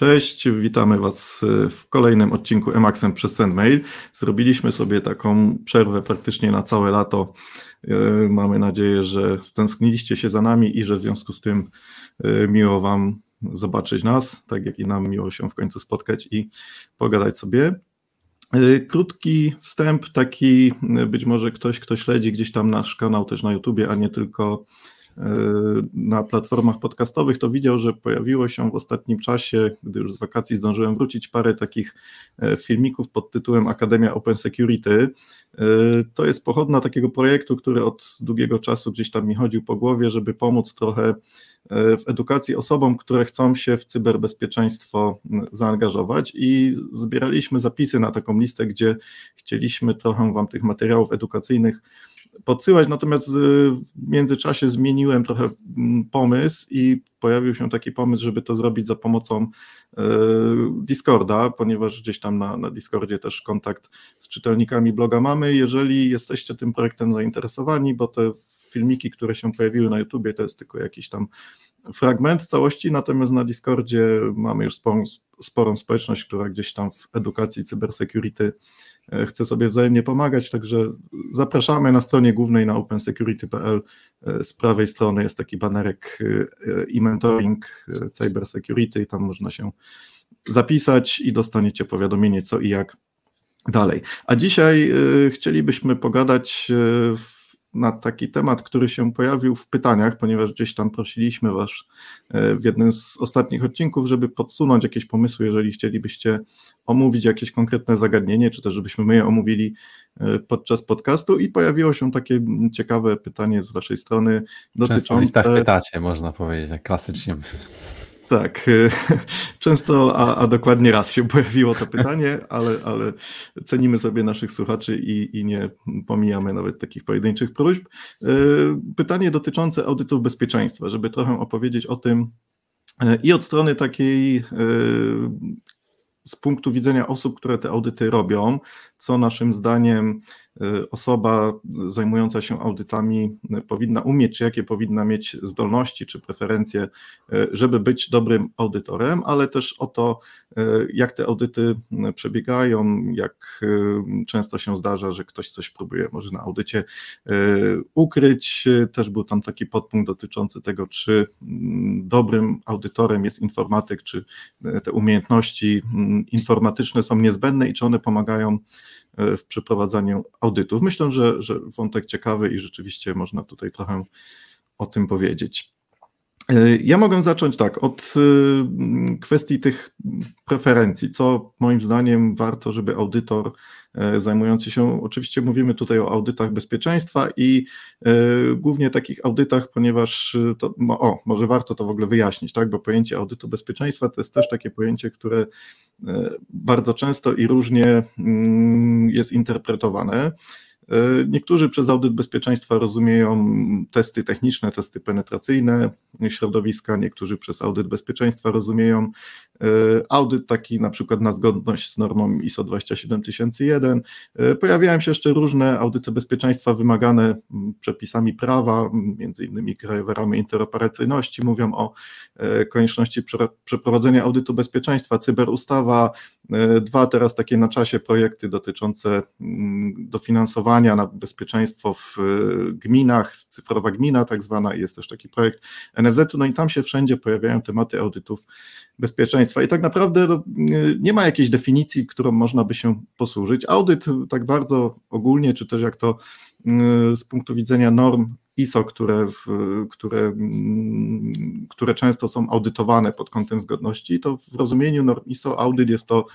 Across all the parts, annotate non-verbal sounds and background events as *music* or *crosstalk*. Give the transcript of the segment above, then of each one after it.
Cześć, witamy Was w kolejnym odcinku Emaxem przez SendMail. Zrobiliśmy sobie taką przerwę praktycznie na całe lato. E, mamy nadzieję, że stęskniliście się za nami i że w związku z tym e, miło Wam zobaczyć nas, tak jak i nam miło się w końcu spotkać i pogadać sobie. E, krótki wstęp, taki być może ktoś, kto śledzi gdzieś tam nasz kanał też na YouTubie, a nie tylko na platformach podcastowych, to widział, że pojawiło się w ostatnim czasie, gdy już z wakacji zdążyłem wrócić, parę takich e, filmików pod tytułem Akademia Open Security. E, to jest pochodna takiego projektu, który od długiego czasu gdzieś tam mi chodził po głowie, żeby pomóc trochę e, w edukacji osobom, które chcą się w cyberbezpieczeństwo zaangażować i zbieraliśmy zapisy na taką listę, gdzie chcieliśmy trochę Wam tych materiałów edukacyjnych podsyłać, natomiast y, w międzyczasie zmieniłem trochę mm, pomysł i pojawił się taki pomysł, żeby to zrobić za pomocą y, Discorda, ponieważ gdzieś tam na, na Discordzie też kontakt z czytelnikami bloga mamy. Jeżeli jesteście tym projektem zainteresowani, bo te filmiki, które się pojawiły na YouTubie, to jest tylko jakiś tam fragment całości, natomiast na Discordzie mamy już sporą, sporą społeczność, która gdzieś tam w edukacji cybersecurity chce sobie wzajemnie pomagać, także zapraszamy na stronie głównej na opensecurity.pl e, z prawej strony jest taki banerek e, e-mentoring cybersecurity i tam można się zapisać i dostaniecie powiadomienie co i jak dalej. A dzisiaj chcielibyśmy pogadać w na taki temat, który się pojawił w pytaniach, ponieważ gdzieś tam prosiliśmy Was e, w jednym z ostatnich odcinków, żeby podsunąć jakieś pomysły, jeżeli chcielibyście omówić jakieś konkretne zagadnienie, czy też żebyśmy my je omówili e, podczas podcastu i pojawiło się takie ciekawe pytanie z Waszej strony dotyczące... Często w listach pytacie, można powiedzieć, klasycznie. Tak, *laughs* często, a, a, dokładnie raz się pojawiło to pytanie, ale, ale cenimy sobie naszych słuchaczy i, i nie pomijamy nawet takich pojedynczych próśb. E, pytanie dotyczące audytów bezpieczeństwa, żeby trochę opowiedzieć o tym e, i od strony takiej e, z punktu widzenia osób, które te audyty robią, co naszym zdaniem osoba zajmująca się audytami powinna umieć, czy jakie powinna mieć zdolności czy preferencje, y, żeby być dobrym audytorem, ale też o to, y, jak te audyty przebiegają, jak często się zdarza, że ktoś coś próbuje może na audycie ukryć. Też był tam taki podpunkt dotyczący tego, czy mm, dobrym audytorem jest informatyk, czy te umiejętności mm, informatyczne są niezbędne i czy one pomagają w przeprowadzaniu audytów. Myślę, że, że wątek ciekawy i rzeczywiście można tutaj trochę o tym powiedzieć. E, ja mogę zacząć tak, od e, kwestii tych preferencji, co moim zdaniem warto, żeby audytor E, zajmujący się, oczywiście mówimy tutaj o audytach bezpieczeństwa i e, głównie takich audytach, ponieważ e, to, o, może warto to w ogóle wyjaśnić, tak, bo pojęcie audytu bezpieczeństwa to jest też takie pojęcie, które bardzo często i różnie mm, jest interpretowane. E, niektórzy przez audyt bezpieczeństwa rozumieją testy techniczne, testy penetracyjne środowiska, niektórzy przez audyt bezpieczeństwa rozumieją e, audyt taki na przykład na zgodność z normą ISO 27001. E, pojawiają się jeszcze różne audyty bezpieczeństwa wymagane przepisami prawa, między innymi krajowe ramy interoperacyjności mówią o konieczności przeprowadzenia audytu bezpieczeństwa, cyberustawa, dwa teraz takie na czasie projekty dotyczące dofinansowania na bezpieczeństwo w e, gminach, cyfrowa gmina tak zwana, jest też taki projekt NFZ-u, no i tam się wszędzie pojawiają tematy audytów bezpieczeństwa i tak naprawdę no, nie ma jakiejś definicji, którą można by się posłużyć. Audyt tak bardzo ogólnie, czy też jak to e, z punktu widzenia norm ISO, które, które, mm, które często są audytowane pod kątem zgodności, to w rozumieniu norm ISO audyt jest to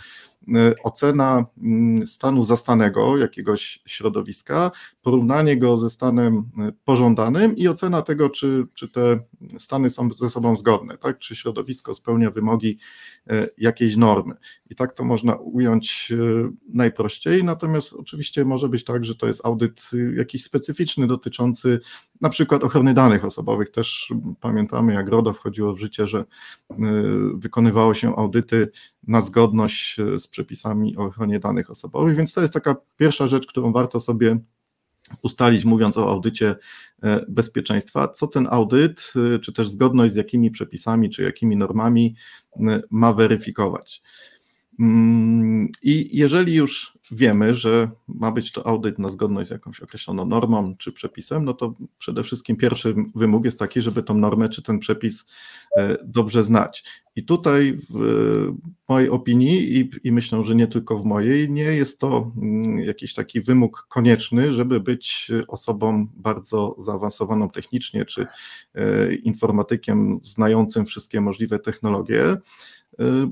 ocena mm, stanu zastanego jakiegoś środowiska, porównanie go ze stanem e, pożądanym i ocena tego, czy, czy te stany są ze sobą zgodne, tak? czy środowisko spełnia wymogi e, jakiejś normy. I tak to można ująć najprościej, natomiast oczywiście może być tak, że to jest audyt jakiś specyficzny dotyczący na przykład ochrony danych osobowych. Też pamiętamy, jak RODO wchodziło w życie, że y, wykonywało się audyty na zgodność y, z przepisami o ochronie danych osobowych, więc to jest taka pierwsza rzecz, którą warto sobie ustalić, mówiąc o audycie bezpieczeństwa, co ten audyt, czy też zgodność z jakimi przepisami, czy jakimi normami ma weryfikować. Mm, I jeżeli już wiemy, że ma być to audyt na zgodność z jakąś określoną normą czy przepisem, no to przede wszystkim pierwszy wymóg jest taki, żeby tą normę czy ten przepis e, dobrze znać. I tutaj w mojej opinii i, i myślę, że nie tylko w mojej, nie jest to mm, jakiś taki wymóg konieczny, żeby być osobą bardzo zaawansowaną technicznie czy e, informatykiem znającym wszystkie możliwe technologie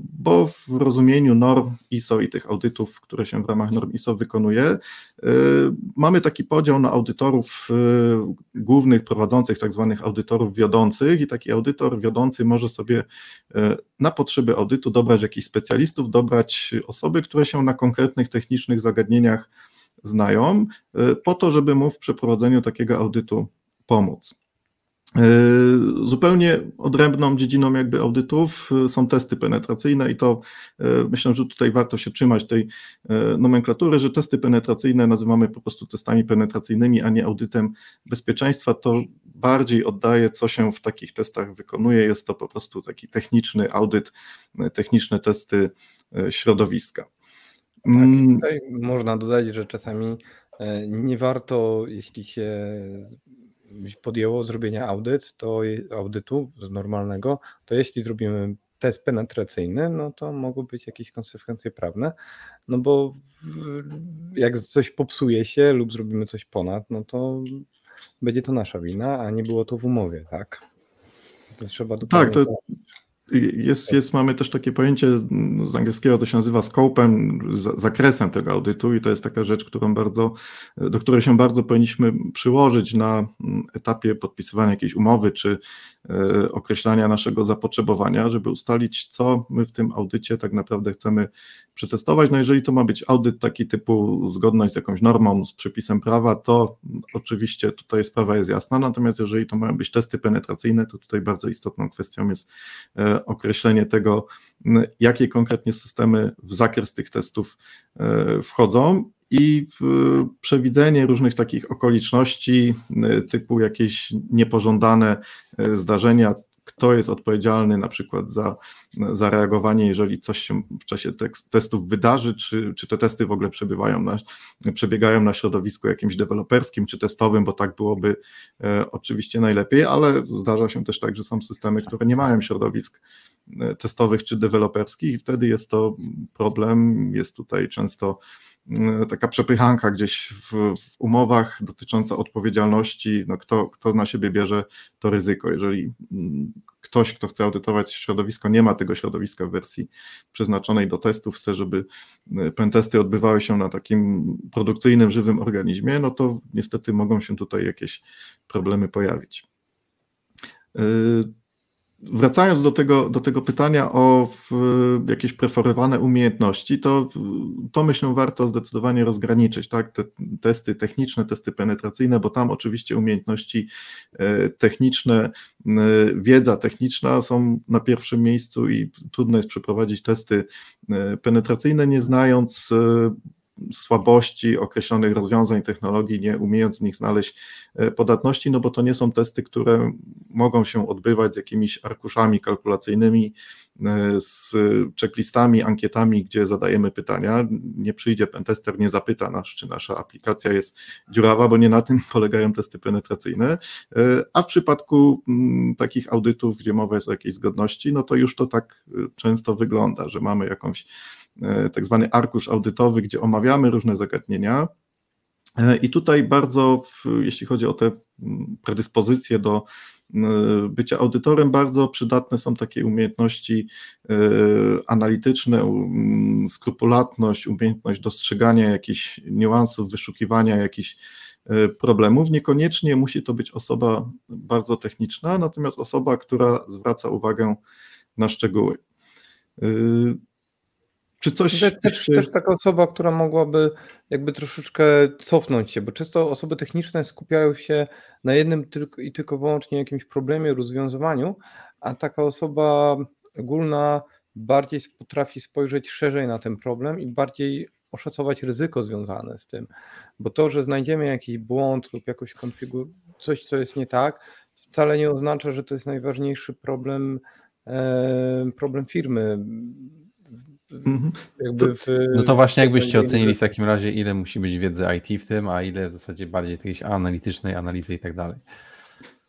bo w rozumieniu norm ISO i tych audytów, które się w ramach norm ISO wykonuje, y, mamy taki podział na audytorów y, głównych, prowadzących, tak zwanych audytorów wiodących, i taki audytor wiodący może sobie y, na potrzeby audytu dobrać jakichś specjalistów, dobrać osoby, które się na konkretnych technicznych zagadnieniach znają, po to, żeby mu w przeprowadzeniu takiego audytu pomóc. E, zupełnie odrębną dziedziną jakby audytów e, są testy penetracyjne i to e, myślę, że tutaj warto się trzymać tej nomenklatury, że testy penetracyjne nazywamy po prostu testami penetracyjnymi, a nie audytem bezpieczeństwa. To bardziej oddaje, co się w takich testach wykonuje. Jest to po prostu taki techniczny audyt, techniczne testy środowiska. Tak, mm. można dodać, że czasami nie warto, jeśli się podjęło zrobienia audyt, to audytu normalnego, to jeśli zrobimy test penetracyjny, no to mogą być jakieś konsekwencje prawne, no bo jak coś popsuje się lub zrobimy coś ponad, no to będzie to nasza wina, a nie było to w umowie, tak? To trzeba Tak, to, jest, jest, mamy też takie pojęcie z angielskiego, to się nazywa scope'em, zakresem tego audytu i to jest taka rzecz, którą bardzo, do której się bardzo powinniśmy przyłożyć na etapie podpisywania jakiejś umowy czy E, określania naszego zapotrzebowania, żeby ustalić, co my w tym audycie tak naprawdę chcemy przetestować. No jeżeli to ma być audyt taki typu zgodność z jakąś normą, z przepisem prawa, to oczywiście tutaj sprawa jest jasna, natomiast jeżeli to mają być testy penetracyjne, to tutaj bardzo istotną kwestią jest e, określenie tego, jakie konkretnie systemy w zakres tych testów e, wchodzą i przewidzenie różnych takich okoliczności, typu jakieś niepożądane y, zdarzenia, kto jest odpowiedzialny na przykład za, za reagowanie, jeżeli coś się w czasie testów wydarzy, czy, czy te testy w ogóle przebywają na, przebiegają na środowisku jakimś deweloperskim czy testowym, bo tak byłoby e, oczywiście najlepiej, ale zdarza się też tak, że są systemy, które nie mają środowisk e, testowych czy deweloperskich i wtedy jest to problem, jest tutaj często taka przepychanka gdzieś w, w, umowach dotycząca odpowiedzialności, no kto, kto na siebie bierze to ryzyko. Jeżeli mm, ktoś, kto chce audytować środowisko, nie ma tego środowiska w wersji przeznaczonej do testów, chce, żeby e, pentesty odbywały się na takim produkcyjnym, żywym organizmie, no to niestety mogą się tutaj jakieś problemy pojawić. Wracając do tego, do tego pytania o jakieś preferowane umiejętności, to, to myślę warto zdecydowanie rozgraniczyć, tak? Te testy techniczne, testy penetracyjne, bo tam oczywiście umiejętności e, techniczne, e, wiedza techniczna są na pierwszym miejscu i trudno jest przeprowadzić testy e, penetracyjne, nie znając słabości określonych rozwiązań, technologii, nie umiejąc w nich znaleźć e, podatności, no bo to nie są testy, które mogą się odbywać z jakimiś arkuszami kalkulacyjnymi, e, z checklistami, ankietami, gdzie zadajemy pytania. Nie przyjdzie pentester, nie zapyta nas, czy nasza aplikacja jest dziurawa, bo nie na tym *laughs* polegają testy penetracyjne. E, a w przypadku mm, takich audytów, gdzie mowa jest o jakiejś zgodności, no to już to tak często wygląda, że mamy jakąś tak zwany arkusz audytowy, gdzie omawiamy różne zagadnienia. E, I tutaj bardzo, jeśli chodzi o te mm, predyspozycje do bycia audytorem, bardzo przydatne są takie umiejętności e, analityczne, skrupulatność, umiejętność dostrzegania jakichś niuansów, wyszukiwania jakichś problemów. Niekoniecznie musi to być osoba bardzo techniczna, natomiast osoba, która zwraca uwagę na szczegóły. Czy coś. Też, też, też taka osoba, która mogłaby jakby troszeczkę cofnąć się, bo często osoby techniczne skupiają się na jednym tylko i tylko wyłącznie jakimś problemie, rozwiązywaniu, a taka osoba ogólna bardziej potrafi spojrzeć szerzej na ten problem i bardziej oszacować ryzyko związane z tym, bo to, że znajdziemy jakiś błąd lub jakoś konfigur coś, co jest nie tak, wcale nie oznacza, że to jest najważniejszy problem, e, problem firmy. Mhm. W, no to właśnie jakbyście ocenili w takim razie, ile musi być wiedzy IT w tym, a ile w zasadzie bardziej jakiejś analitycznej analizy i tak dalej.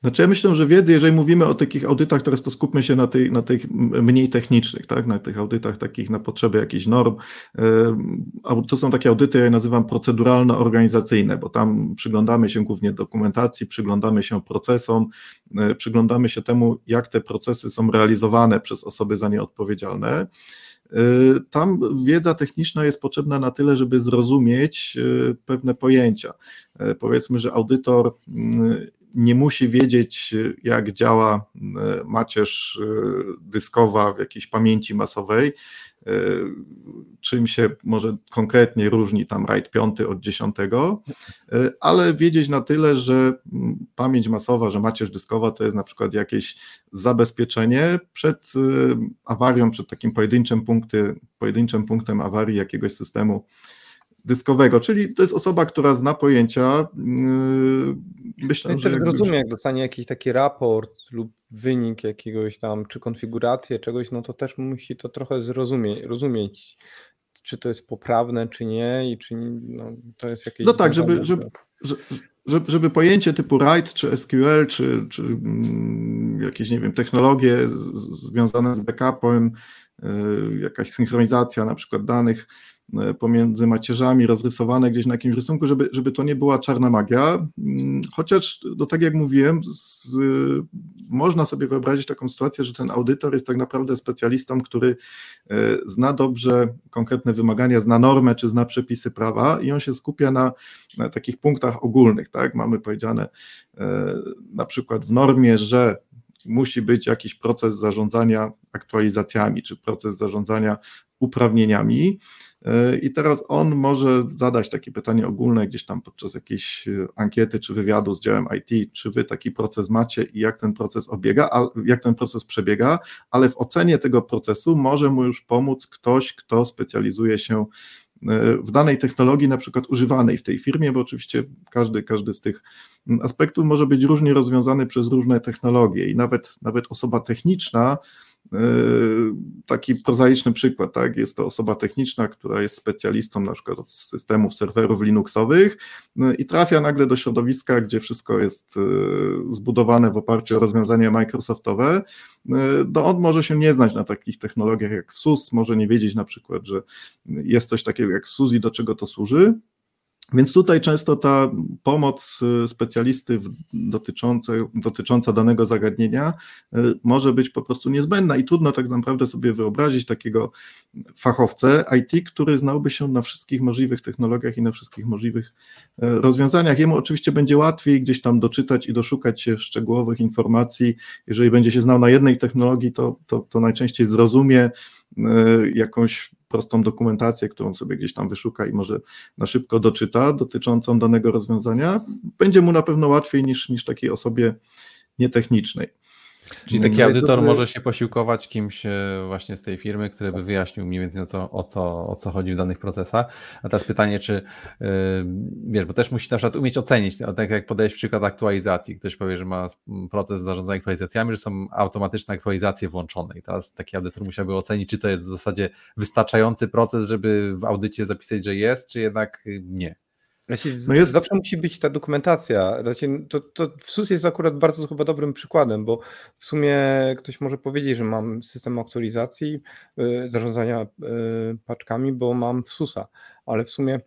Znaczy ja myślę, że wiedzy, jeżeli mówimy o takich audytach, teraz to skupmy się na, tej, na tych mniej technicznych, tak? na tych audytach takich na potrzeby jakichś norm. To są takie audyty, ja je nazywam proceduralno-organizacyjne, bo tam przyglądamy się głównie dokumentacji, przyglądamy się procesom, e, przyglądamy się temu, jak te procesy są realizowane przez osoby za nie odpowiedzialne. E, tam wiedza techniczna jest potrzebna na tyle, żeby zrozumieć e, pewne pojęcia. Powiedzmy, że audytor mm, nie musi wiedzieć, jak działa e, macierz e, dyskowa w jakiejś pamięci masowej, e, czym się może konkretnie różni tam RAID 5 od 10, ale wiedzieć na tyle, że pamięć masowa, że macierz dyskowa to jest na przykład jakieś zabezpieczenie przed awarią, przed takim pojedynczym, pojedynczym punktem awarii jakiegoś systemu dyskowego, czyli to jest osoba, która zna pojęcia. Yy, myślę, no że też rozumie, jak dostanie jakiś taki raport lub wynik jakiegoś tam, czy konfigurację czegoś, no to też musi to trochę zrozumieć, rozumieć, czy to jest poprawne, czy nie i czy no, to jest jakieś... No tak, żeby, żeby, żeby, żeby pojęcie typu RAID, czy SQL, czy, czy mm, jakieś, nie wiem, technologie związane z backupem, yy, jakaś synchronizacja na przykład danych, pomiędzy macierzami rozrysowane gdzieś na jakimś rysunku, żeby, żeby to nie była czarna magia. Mm, chociaż, no tak jak mówiłem, z, można sobie wyobrazić taką sytuację, że ten audytor jest tak naprawdę specjalistą, który e, zna dobrze konkretne wymagania, zna normę czy zna przepisy prawa i on się skupia na, na takich punktach ogólnych. Tak? Mamy powiedziane e, na przykład w normie, że musi być jakiś proces zarządzania aktualizacjami, czy proces zarządzania uprawnieniami. E, I teraz on może zadać takie pytanie ogólne gdzieś tam podczas jakiejś e, ankiety czy wywiadu z działem IT, czy wy taki proces macie i jak ten proces obiega, jak ten proces przebiega, ale w ocenie tego procesu może mu już pomóc ktoś, kto specjalizuje się e, w danej technologii, na przykład używanej w tej firmie, bo oczywiście każdy, każdy z tych aspektów może być różnie rozwiązany przez różne technologie i nawet, nawet osoba techniczna taki prozaiczny przykład, tak? Jest to osoba techniczna, która jest specjalistą na przykład od systemów serwerów Linuxowych no i trafia nagle do środowiska, gdzie wszystko jest e, zbudowane w oparciu o rozwiązania Microsoftowe. No on może się nie znać na takich technologiach jak SUS, może nie wiedzieć na przykład, że jest coś takiego jak SUS i do czego to służy. Więc tutaj często ta pomoc y, specjalisty dotycząca, dotycząca danego zagadnienia y, może być po prostu niezbędna i trudno tak naprawdę sobie wyobrazić takiego fachowcę IT, który znałby się na wszystkich możliwych technologiach i na wszystkich możliwych y, rozwiązaniach. Jemu oczywiście będzie łatwiej gdzieś tam doczytać i doszukać się szczegółowych informacji. Jeżeli będzie się znał na jednej technologii, to, to, to najczęściej zrozumie jakąś prostą dokumentację, którą sobie gdzieś tam wyszuka i może na szybko doczyta dotyczącą danego rozwiązania, będzie mu na pewno łatwiej niż, niż takiej osobie nietechnicznej. Czyli taki audytor może się posiłkować kimś e, właśnie z tej firmy, który by wyjaśnił mniej więcej o co, o co, o co chodzi w danych procesach. A teraz pytanie, czy yy, wiesz, bo też musi na przykład umieć ocenić, tak jak podejść przykład aktualizacji. Ktoś powie, że ma proces zarządzania aktualizacjami, że są automatyczne aktualizacje włączone. I teraz taki audytor musiałby ocenić, czy to jest w zasadzie wystarczający proces, żeby w audycie zapisać, że jest, czy jednak nie. No jest... Zawsze musi być ta dokumentacja. To, to w SUS jest akurat bardzo chyba dobrym przykładem, bo w sumie ktoś może powiedzieć, że mam system aktualizacji, y, zarządzania y, paczkami, bo mam w SUSa, ale w sumie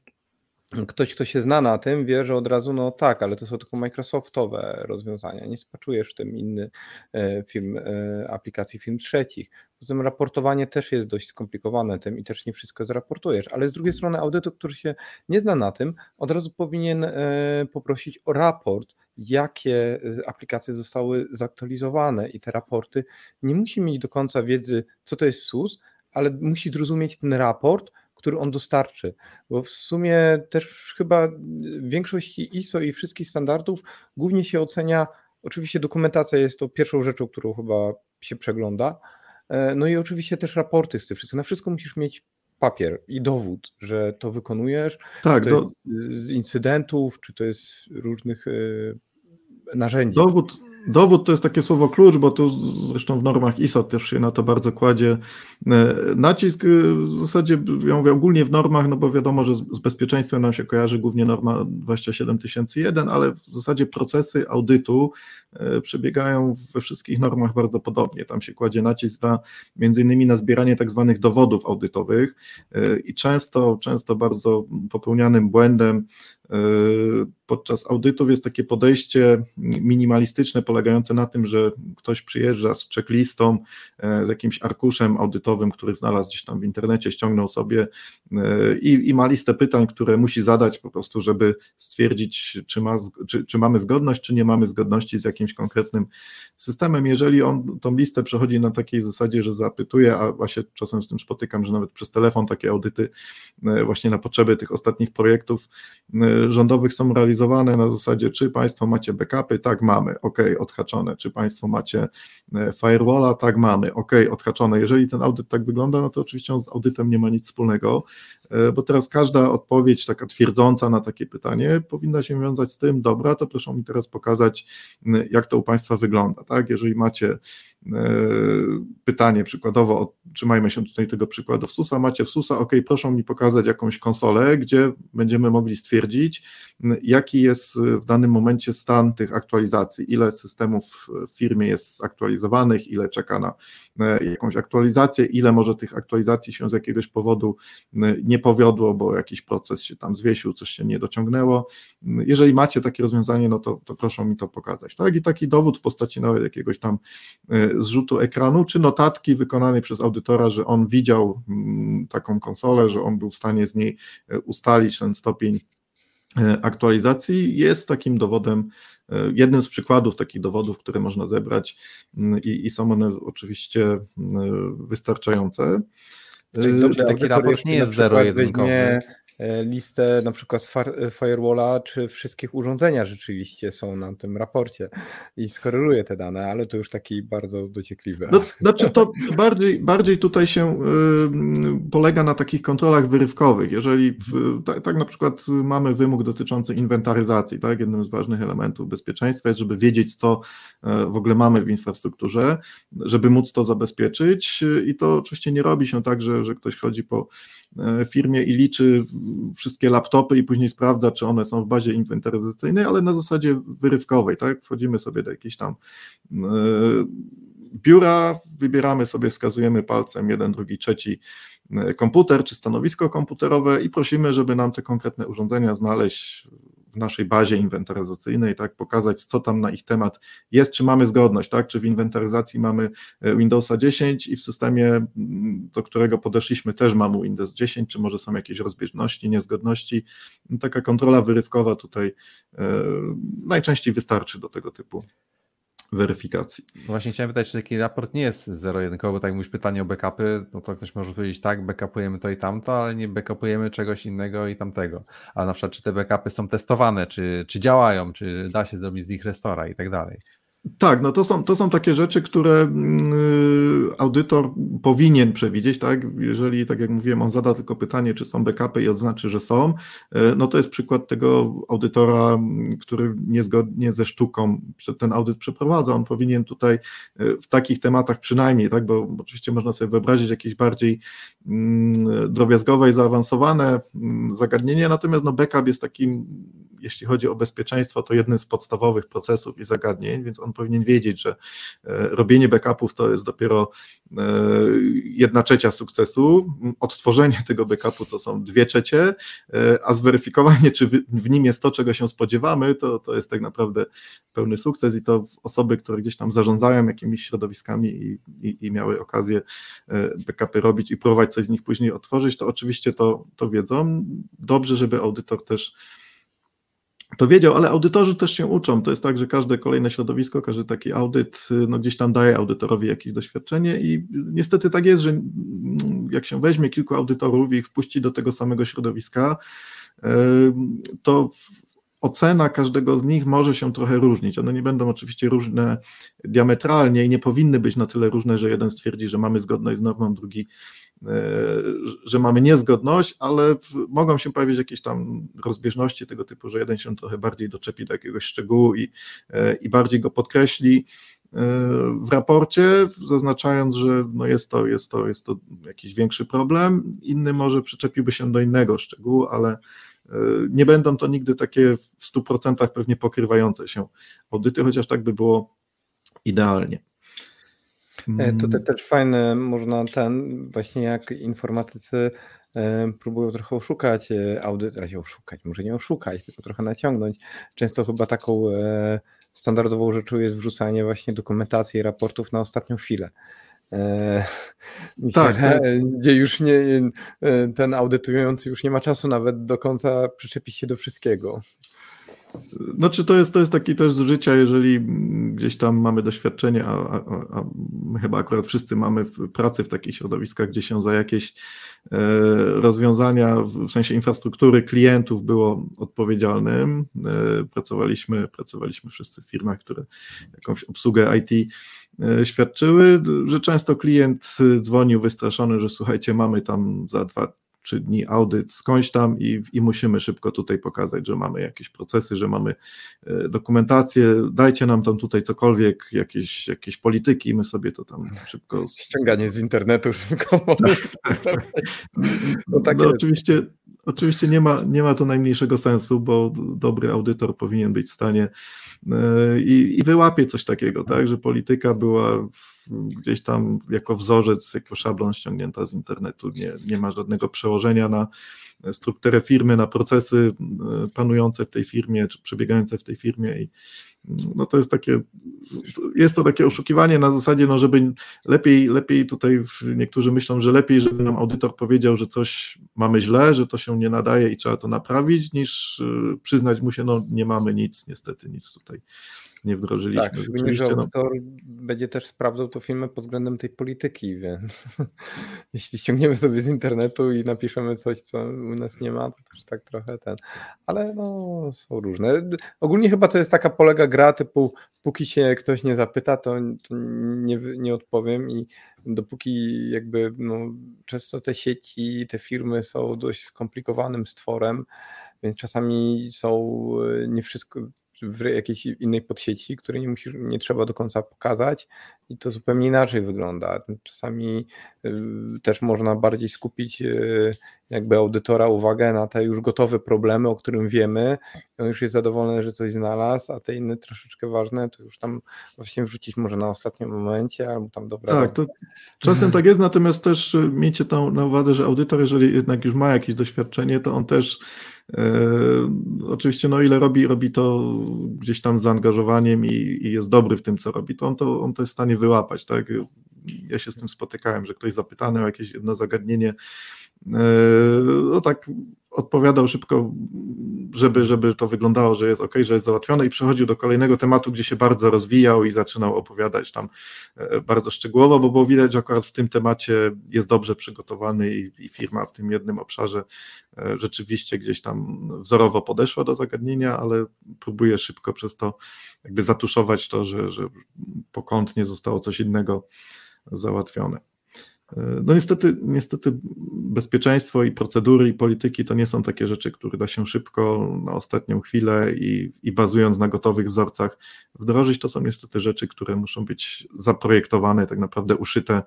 ktoś, kto się zna na tym, wie, że od razu, no tak, ale to są tylko Microsoftowe rozwiązania. Nie spaczujesz w tym inny e, film, e, aplikacji film trzecich. Poza tym raportowanie też jest dość skomplikowane tym i też nie wszystko zraportujesz, ale z drugiej strony audytor, który się nie zna na tym, od razu powinien e, poprosić o raport, jakie aplikacje zostały zaktualizowane i te raporty nie musi mieć do końca wiedzy, co to jest SUS, ale musi zrozumieć ten raport, który on dostarczy. Bo w sumie też chyba w większości ISO i wszystkich standardów głównie się ocenia, oczywiście dokumentacja jest to pierwszą rzeczą, którą chyba się przegląda, e, no i oczywiście też raporty z tych wszystkich. Na wszystko musisz mieć papier i dowód, że to wykonujesz. Tak, to do... z incydentów, czy to jest różnych y, narzędzi. Dowód, Dowód to jest takie słowo klucz, bo tu zresztą w normach ISO też się na to bardzo kładzie e, nacisk. E, w zasadzie, ja mówię ogólnie w normach, no bo wiadomo, że z bezpieczeństwem nam się kojarzy głównie norma 27001, ale w zasadzie procesy audytu e, przebiegają we wszystkich normach bardzo podobnie. Tam się kładzie nacisk na między innymi na zbieranie tak zwanych dowodów audytowych i często, często bardzo popełnianym błędem podczas audytów jest takie podejście minimalistyczne, polegające na tym, że ktoś przyjeżdża z checklistą, e, z jakimś arkuszem audytowym, który znalazł gdzieś tam w internecie, ściągnął sobie e, i, i ma listę pytań, które musi zadać po prostu, żeby stwierdzić, czy, ma, czy, czy mamy zgodność, czy nie mamy zgodności z jakimś konkretnym systemem. Jeżeli on tą listę przechodzi na takiej zasadzie, że zapytuje, a właśnie czasem z tym spotykam, że nawet przez telefon takie audyty e, właśnie na potrzeby tych ostatnich projektów rządowych są realizowane, na zasadzie, czy Państwo macie backupy? Tak, mamy, ok, odhaczone. Czy Państwo macie e, firewalla? Tak, mamy, ok, odhaczone. Jeżeli ten audyt tak wygląda, no to oczywiście on z audytem nie ma nic wspólnego, e, bo teraz każda odpowiedź taka twierdząca na takie pytanie powinna się wiązać z tym, dobra, to proszę mi teraz pokazać, jak to u Państwa wygląda, tak? Jeżeli macie e, pytanie przykładowo, trzymajmy się tutaj tego przykładu w SUSA, macie w SUSA, ok, proszę mi pokazać jakąś konsolę, gdzie będziemy mogli stwierdzić, jak jaki jest y, w danym momencie stan tych aktualizacji, ile systemów w firmie jest zaktualizowanych, ile czeka na e, jakąś aktualizację, ile może tych aktualizacji się z jakiegoś powodu e, nie powiodło, bo jakiś proces się tam zwiesił, coś się nie dociągnęło. Jeżeli macie takie rozwiązanie, no to, to proszę mi to pokazać. Tak? I taki dowód w postaci nawet jakiegoś tam e, zrzutu ekranu, czy notatki wykonanej przez audytora, że on widział taką konsolę, że on był w stanie z niej ustalić ten stopień E, aktualizacji jest takim dowodem, e, jednym z przykładów takich dowodów, które można zebrać mm, i, i są one oczywiście mm, wystarczające. Czyli dobrze, taki raport nie jest zero-jedynkowy. E, listę na przykład z e, firewalla, czy wszystkich urządzenia rzeczywiście są na tym raporcie i skoreluje te dane, ale to już taki bardzo dociekliwy. No, znaczy to bardziej, bardziej tutaj się y, polega na takich kontrolach wyrywkowych. Jeżeli w, tak, tak, na przykład mamy wymóg dotyczący inwentaryzacji, tak, jednym z ważnych elementów bezpieczeństwa jest, żeby wiedzieć, co w ogóle mamy w infrastrukturze, żeby móc to zabezpieczyć i to oczywiście nie robi się tak, że, że ktoś chodzi po firmie i liczy wszystkie laptopy i później sprawdza, czy one są w bazie inwentaryzacyjnej, ale na zasadzie wyrywkowej, tak? Wchodzimy sobie do jakiejś tam e, biura, wybieramy sobie, wskazujemy palcem jeden, drugi, trzeci e, komputer czy stanowisko komputerowe i prosimy, żeby nam te konkretne urządzenia znaleźć w naszej bazie inwentaryzacyjnej, tak, pokazać, co tam na ich temat jest, czy mamy zgodność, tak, czy w inwentaryzacji mamy e, Windowsa 10 i w systemie, do którego podeszliśmy, też mamy Windows 10, czy może są jakieś rozbieżności, niezgodności. Taka kontrola wyrywkowa tutaj e, najczęściej wystarczy do tego typu weryfikacji. Właśnie chciałem pytać, czy taki raport nie jest zero-jedynkowy, bo tak mówisz pytanie o backupy, no to ktoś może powiedzieć tak, backupujemy to i tamto, ale nie backupujemy czegoś innego i tamtego. Ale na przykład, czy te backupy są testowane, czy, czy działają, czy da się zrobić z nich restora i tak dalej. Tak, no to są, to są takie rzeczy, które mm, y, audytor powinien przewidzieć, tak? Jeżeli, tak jak mówiłem, on zada tylko pytanie, czy są backupy i odznaczy, że są, y, no to jest przykład tego audytora, mm, który niezgodnie ze sztuką ten audyt przeprowadza. On powinien tutaj y, w takich tematach przynajmniej, tak? Bo oczywiście można sobie wyobrazić jakieś bardziej mm, drobiazgowe i zaawansowane zagadnienie, natomiast no backup jest takim jeśli chodzi o bezpieczeństwo, to jednym z podstawowych procesów i zagadnień, więc on powinien wiedzieć, że e, robienie backupów to jest dopiero e, jedna trzecia sukcesu. Odtworzenie tego backupu to są dwie trzecie, e, a zweryfikowanie, czy w nim jest to, czego się spodziewamy, to, to jest tak naprawdę pełny sukces i to osoby, które gdzieś tam zarządzają jakimiś środowiskami i, i, i miały okazję backupy robić i próbować coś z nich później otworzyć, to oczywiście to, to wiedzą. Dobrze, żeby audytor też to wiedział, ale audytorzy też się uczą. To jest tak, że każde kolejne środowisko, każdy taki audyt no gdzieś tam daje audytorowi jakieś doświadczenie i niestety tak jest, że jak się weźmie kilku audytorów i ich wpuści do tego samego środowiska, to ocena każdego z nich może się trochę różnić. One nie będą oczywiście różne diametralnie i nie powinny być na tyle różne, że jeden stwierdzi, że mamy zgodność z normą, drugi że mamy niezgodność, ale mogą się pojawić jakieś tam rozbieżności tego typu, że jeden się trochę bardziej doczepi do jakiegoś szczegółu i, i bardziej go podkreśli w raporcie, zaznaczając, że no jest, to, jest, to, jest to jakiś większy problem. Inny może przyczepiłby się do innego szczegółu, ale e, nie będą to nigdy takie w 100% pewnie pokrywające się audyty, chociaż tak by było idealnie. E, tutaj też fajne, można ten, właśnie jak informatycy e, próbują trochę oszukać audyt, razie oszukać, może nie oszukać, tylko trochę naciągnąć. Często chyba taką standardową rzeczą jest wrzucanie właśnie dokumentacji i raportów na ostatnią chwilę. E, *laughs* tak, gdzie już nie, e, ten audytujący już nie ma czasu nawet do końca przyczepić się do wszystkiego. Znaczy to jest, to jest taki też z życia, jeżeli gdzieś tam mamy doświadczenie, a, a, a chyba akurat wszyscy mamy w pracy w takich środowiskach, gdzie się za jakieś e, rozwiązania w sensie infrastruktury klientów było odpowiedzialnym. E, pracowaliśmy, pracowaliśmy wszyscy w firmach, które jakąś obsługę IT e, świadczyły, że często klient dzwonił wystraszony, że słuchajcie, mamy tam za dwa trzy dni audyt skądś tam i, i musimy szybko tutaj pokazać, że mamy jakieś procesy, że mamy e, dokumentację, dajcie nam tam tutaj cokolwiek, jakieś, jakieś polityki, my sobie to tam szybko... *laughs* Ściąganie z internetu szybko. *laughs* Tak, tak, tak. No, tak no, oczywiście, oczywiście nie ma, nie ma to najmniejszego sensu, bo dobry audytor powinien być w stanie e, i, i wyłapie coś takiego, tak, że polityka była w, gdzieś tam jako wzorzec, jako szablon ściągnięta z internetu. Nie, nie ma żadnego przełożenia na strukturę firmy, na procesy e, panujące w tej firmie, czy przebiegające w tej firmie i no to jest takie, jest to takie oszukiwanie na zasadzie, no żeby lepiej, lepiej tutaj niektórzy myślą, że lepiej, żeby nam audytor powiedział, że coś mamy źle, że to się nie nadaje i trzeba to naprawić, niż e, przyznać mu się, no nie mamy nic, niestety nic tutaj nie wdrożyliśmy. Tak, szczególnie, że no. audytor no. będzie też sprawdzał to filmy pod względem tej polityki, więc *laughs* jeśli ściągniemy sobie z internetu i napiszemy coś, co u nas nie ma, to też tak trochę ten, ale no są różne. Ogólnie chyba to jest taka polega gra typu póki się ktoś nie zapyta, to, to nie, nie odpowiem i dopóki jakby no, często te sieci, te firmy są dość skomplikowanym stworem, więc czasami są e, nie wszystko, w jakiejś innej podsieci, której nie, musisz, nie trzeba do końca pokazać i to zupełnie inaczej wygląda. Czasami y, też można bardziej skupić y, jakby audytora uwagę na te już gotowe problemy, o którym wiemy. On już jest zadowolony, że coś znalazł, a te inne troszeczkę ważne, to już tam właśnie wrzucić może na ostatnim momencie, albo tam dobra. Tak, to czasem tak jest, natomiast też y, miejcie to na uwadze, że audytor, jeżeli jednak już ma jakieś doświadczenie, to on też E, oczywiście, no ile robi, robi to gdzieś tam z zaangażowaniem i, i, jest dobry w tym, co robi, to on to, on to jest w stanie wyłapać, tak? Ja się z tym spotykałem, że ktoś zapytany o jakieś jedno zagadnienie, no tak odpowiadał szybko, żeby, żeby to wyglądało, że jest ok, że jest załatwione i przechodził do kolejnego tematu, gdzie się bardzo rozwijał i zaczynał opowiadać tam e, bardzo szczegółowo, bo było widać, że akurat w tym temacie jest dobrze przygotowany i, i firma w tym jednym obszarze e, rzeczywiście gdzieś tam wzorowo podeszła do zagadnienia, ale próbuje szybko przez to jakby zatuszować to, że, że pokątnie zostało coś innego załatwione. No niestety, niestety bezpieczeństwo i procedury i polityki to nie są takie rzeczy, które da się szybko na ostatnią chwilę i, i bazując na gotowych wzorcach wdrożyć. To są niestety rzeczy, które muszą być zaprojektowane, tak naprawdę uszyte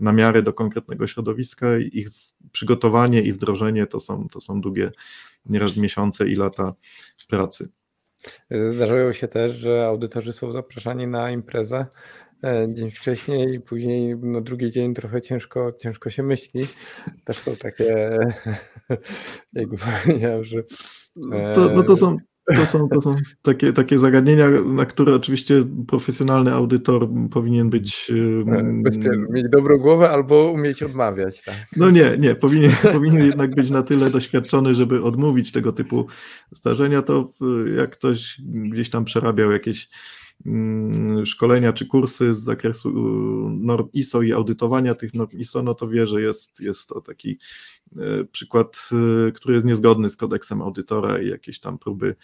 na miarę do konkretnego środowiska. Ich przygotowanie i wdrożenie to są, to są długie nieraz miesiące i lata pracy. Zdarzają się też, że audytorzy są zapraszani na imprezę dzień wcześniej i później na drugi dzień trochę ciężko, ciężko się myśli. Też są takie, *laughs* jakby powiedział, że... To, no to są, to są, to są takie, takie zagadnienia, na które oczywiście profesjonalny audytor powinien być. Bezpieczny, mieć dobrą głowę albo umieć odmawiać. Tak? No nie, nie, powinien, *laughs* powinien jednak być na tyle doświadczony, żeby odmówić tego typu zdarzenia. To jak ktoś gdzieś tam przerabiał jakieś szkolenia czy kursy z zakresu norm ISO i audytowania tych norm ISO, no to wie, że jest, jest to taki E, przykład, e, który jest niezgodny z kodeksem audytora i jakieś tam próby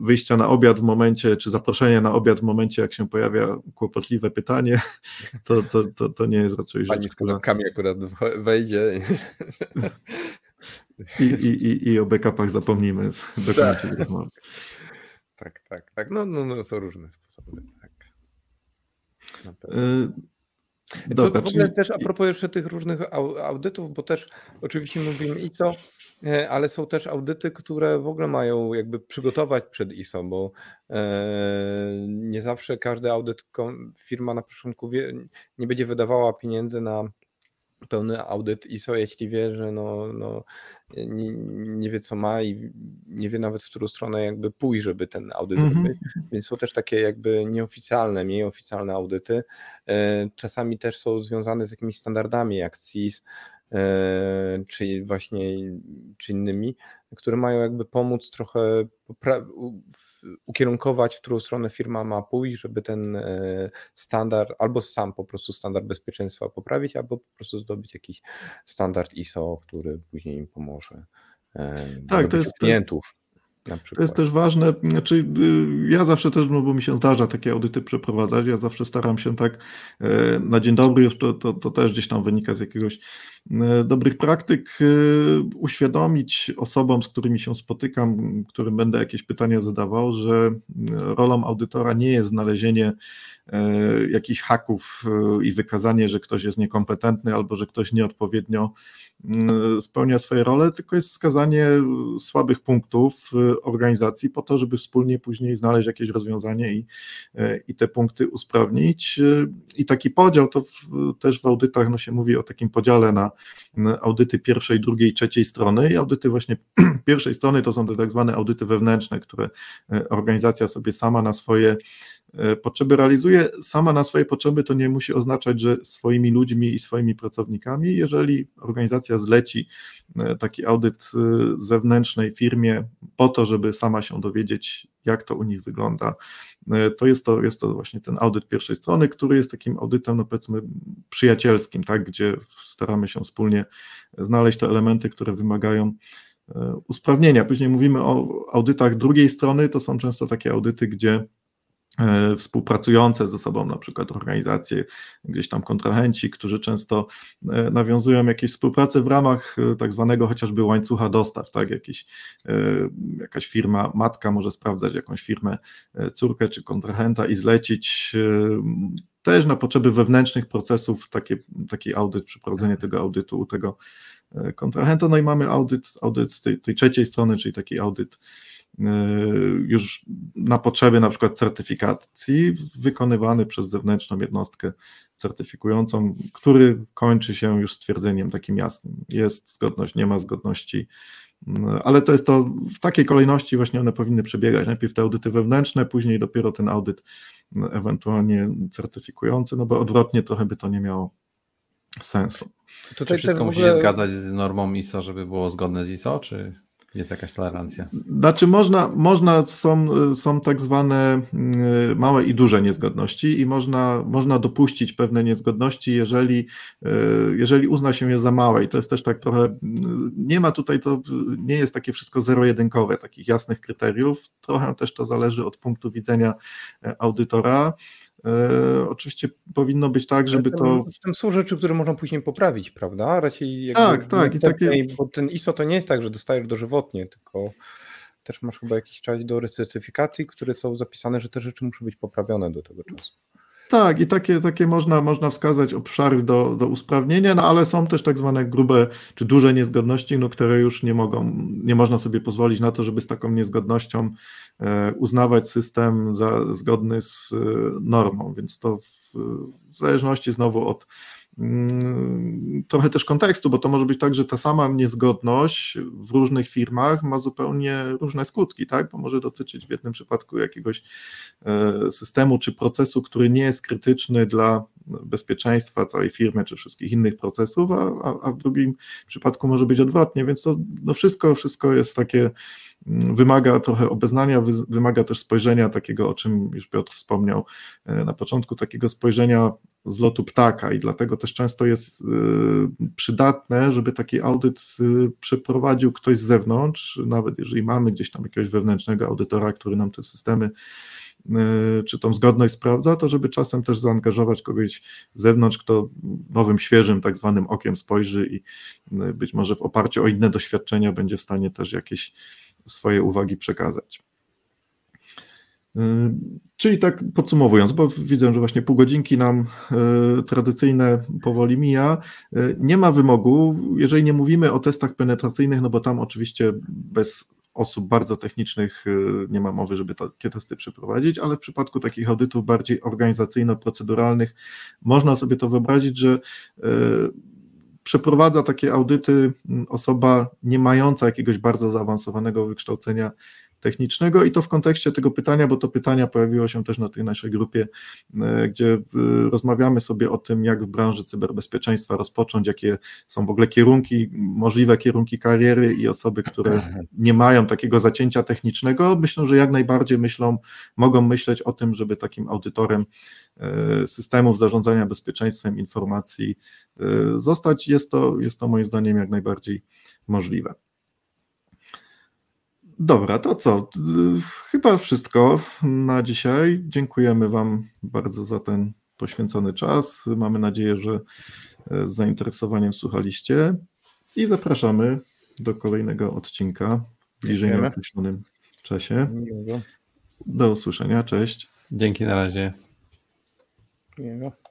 wyjścia na obiad w momencie, czy zaproszenia na obiad w momencie, jak się pojawia kłopotliwe pytanie, *laughs* to, to, to, to nie jest raczej Pani rzecz, z kulakami akurat wejdzie. I, i, i, i o backupach zapomnimy tak. Tak, tak, tak. No, no, no są różne sposoby. Tak. To w ogóle też a propos jeszcze tych różnych audytów, bo też oczywiście mówimy ISO, e, ale są też audyty, które w ogóle mają jakby przygotować przed ISO, bo e, nie zawsze każdy audyt firma na początku nie będzie wydawała pieniędzy na pełny audyt ISO, jeśli wie, że no, no nie, nie, wie co ma i nie wie nawet w którą stronę jakby pójść, żeby ten audyt mm -hmm. zrobić. Więc są też takie jakby nieoficjalne, mniej oficjalne audyty. E, czasami też są związane z jakimiś standardami jak CIS, e, czy właśnie czy innymi, które mają jakby pomóc trochę ukierunkować, w którą stronę firma ma pójść, żeby ten e, standard, albo sam po prostu standard bezpieczeństwa poprawić, albo po prostu zdobyć jakiś standard ISO, który później im pomoże. E, tak, to jest, klientów. To jest też ważne, znaczy y, ja zawsze też, no bo mi się zdarza takie audyty przeprowadzać, ja zawsze staram się tak e, na dzień dobry, już to, to, to też gdzieś tam wynika z jakiegoś dobrych praktyk, e, uświadomić osobom, z którymi się spotykam, którym będę jakieś pytania zadawał, że rolą audytora nie jest znalezienie jakichś haków i wykazanie, że ktoś jest niekompetentny albo że ktoś nieodpowiednio spełnia swoje role, tylko jest wskazanie słabych punktów organizacji po to, żeby wspólnie później znaleźć jakieś rozwiązanie i, i te punkty usprawnić. I taki podział, to w, też w audytach no się mówi o takim podziale na audyty pierwszej, drugiej, trzeciej strony. I audyty właśnie *clears throat* pierwszej strony to są te tak zwane audyty wewnętrzne, które organizacja sobie sama na swoje E, potrzeby realizuje, sama na swoje potrzeby to nie musi oznaczać, że swoimi ludźmi i swoimi pracownikami, jeżeli organizacja zleci e, taki audyt e, zewnętrznej firmie po to, żeby sama się dowiedzieć, jak to u nich wygląda, to jest to, jest to właśnie ten audyt pierwszej strony, który jest takim audytem, no powiedzmy, przyjacielskim, tak, gdzie staramy się wspólnie znaleźć te elementy, które wymagają usprawnienia. Później mówimy o audytach drugiej strony, to są często takie audyty, gdzie E, współpracujące ze sobą, na przykład organizacje, gdzieś tam kontrahenci, którzy często e, nawiązują jakieś współpracę w ramach e, tak zwanego chociażby łańcucha dostaw, tak, Jakiś, jakaś firma matka może sprawdzać jakąś firmę córkę czy kontrahenta i zlecić też na potrzeby wewnętrznych procesów takie, taki audyt, przeprowadzenie tego audytu u tego kontrahenta, no i mamy audyt, audyt tej, tej trzeciej strony, czyli taki audyt już na potrzeby na przykład certyfikacji wykonywany przez zewnętrzną jednostkę certyfikującą, który kończy się już stwierdzeniem takim jasnym. Jest zgodność, nie ma zgodności, y, ale to jest to w takiej kolejności właśnie one powinny przebiegać. Najpierw te audyty wewnętrzne, później dopiero ten audyt y, ewentualnie certyfikujący, no bo odwrotnie trochę by to nie miało sensu. Tutaj czy wszystko musi się zgadzać z normą ISO, żeby było zgodne z ISO, czy jest jakaś tolerancja. Znaczy można, można są, są tak zwane y, małe i duże niezgodności i można, można dopuścić pewne niezgodności, jeżeli, y, jeżeli uzna się je za małe. I to jest też tak trochę, y, nie ma tutaj, to nie jest takie wszystko zero-jedynkowe, takich jasnych kryteriów, trochę też to zależy od punktu widzenia audytora, E, oczywiście powinno być tak, żeby to. W tym są rzeczy, które można później poprawić, prawda? Raczej tak, tak. I takie... Bo ten ISO to nie jest tak, że dostajesz dożywotnie, tylko też masz chyba jakiś czas do recertyfikacji, które są zapisane, że te rzeczy muszą być poprawione do tego czasu. Tak, i takie, takie można, można wskazać obszary do, do usprawnienia, no ale są też tak zwane grube czy duże niezgodności, no, które już nie mogą, nie można sobie pozwolić na to, żeby z taką niezgodnością e, uznawać system za zgodny z e, normą, więc to w, w zależności znowu od trochę też kontekstu, bo to może być tak, że ta sama niezgodność w różnych firmach ma zupełnie różne skutki, tak? Bo może dotyczyć w jednym przypadku jakiegoś e, systemu czy procesu, który nie jest krytyczny dla bezpieczeństwa całej firmy czy wszystkich innych procesów, a, a w drugim przypadku może być odwrotnie, więc to no wszystko, wszystko jest takie wymaga trochę obeznania, wymaga też spojrzenia takiego, o czym już Piotr wspomniał na początku, takiego spojrzenia z lotu ptaka i dlatego też często jest przydatne, żeby taki audyt przeprowadził ktoś z zewnątrz, nawet jeżeli mamy gdzieś tam jakiegoś wewnętrznego audytora, który nam te systemy czy tą zgodność sprawdza, to żeby czasem też zaangażować kogoś z zewnątrz, kto nowym, świeżym, tak zwanym okiem spojrzy i y, być może w oparciu o inne doświadczenia będzie w stanie też jakieś swoje uwagi przekazać. Y, czyli tak podsumowując, bo widzę, że właśnie pół godzinki nam tradycyjne powoli mija. Nie ma wymogu, jeżeli nie mówimy o testach penetracyjnych, no bo tam oczywiście bez osób bardzo technicznych y, nie ma mowy, żeby takie testy przeprowadzić, ale w przypadku takich audytów bardziej organizacyjno-proceduralnych można sobie to wyobrazić, że y, przeprowadza takie audyty osoba nie mająca jakiegoś bardzo zaawansowanego wykształcenia technicznego i to w kontekście tego pytania, bo to pytania pojawiło się też na tej naszej grupie, e, gdzie e, rozmawiamy sobie o tym, jak w branży cyberbezpieczeństwa rozpocząć, jakie są w ogóle kierunki, możliwe kierunki kariery i osoby, które *laughs* nie mają takiego zacięcia technicznego, myślę, że jak najbardziej myślą, mogą myśleć o tym, żeby takim audytorem e, systemów zarządzania bezpieczeństwem informacji zostać. Jest to, jest to moim zdaniem jak najbardziej możliwe. Dobra, to co? Chyba wszystko na dzisiaj. Dziękujemy Wam bardzo za ten poświęcony czas. Mamy nadzieję, że e, z zainteresowaniem słuchaliście i zapraszamy do kolejnego odcinka w bliżej określonym czasie. Do usłyszenia, cześć. Dzięki na razie. Miłego.